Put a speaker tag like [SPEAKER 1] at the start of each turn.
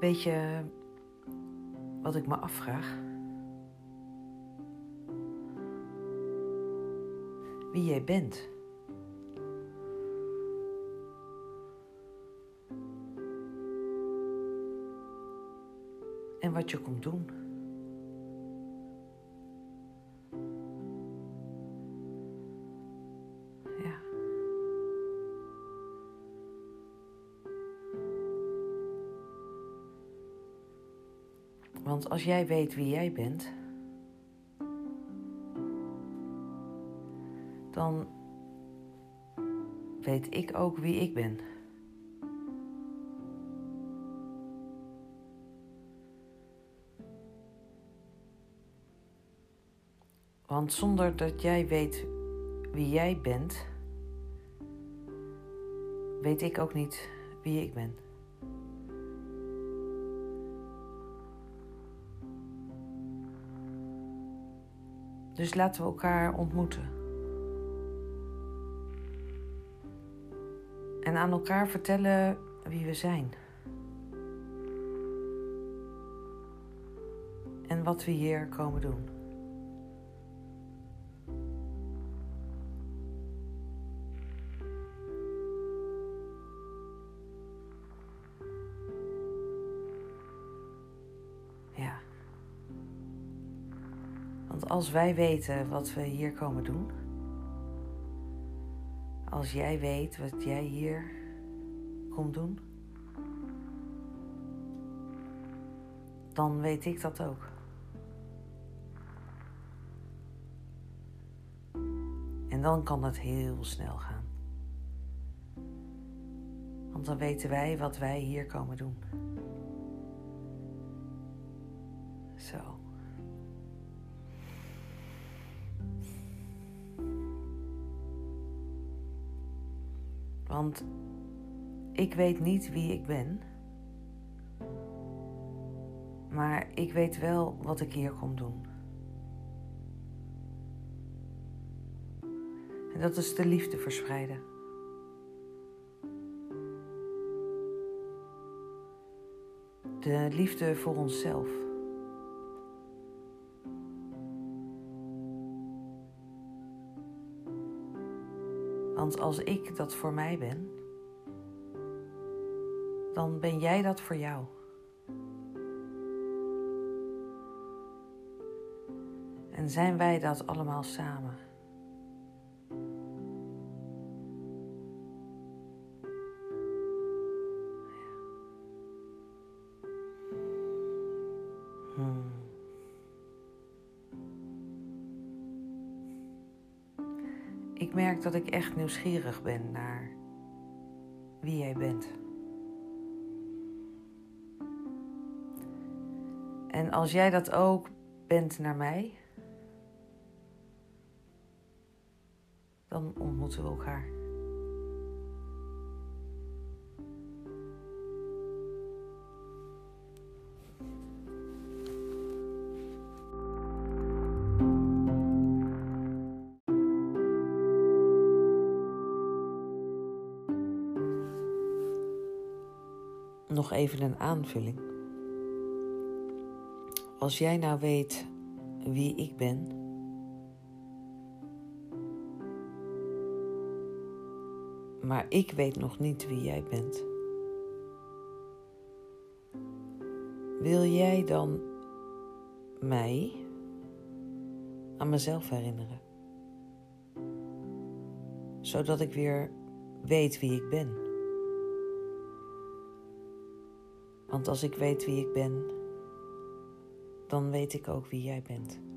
[SPEAKER 1] weet je wat ik me afvraag? Wie jij bent. En wat je komt doen. Want als jij weet wie jij bent, dan weet ik ook wie ik ben. Want zonder dat jij weet wie jij bent, weet ik ook niet wie ik ben. Dus laten we elkaar ontmoeten. En aan elkaar vertellen wie we zijn. En wat we hier komen doen. Want als wij weten wat we hier komen doen, als jij weet wat jij hier komt doen, dan weet ik dat ook. En dan kan het heel snel gaan. Want dan weten wij wat wij hier komen doen. Zo. Want ik weet niet wie ik ben. Maar ik weet wel wat ik hier kom doen. En dat is de liefde verspreiden. De liefde voor onszelf. Want als ik dat voor mij ben, dan ben jij dat voor jou. En zijn wij dat allemaal samen? Hmm. Ik merk dat ik echt nieuwsgierig ben naar wie jij bent. En als jij dat ook bent naar mij, dan ontmoeten we elkaar. Nog even een aanvulling. Als jij nou weet wie ik ben, maar ik weet nog niet wie jij bent, wil jij dan mij aan mezelf herinneren? Zodat ik weer weet wie ik ben. Want als ik weet wie ik ben, dan weet ik ook wie jij bent.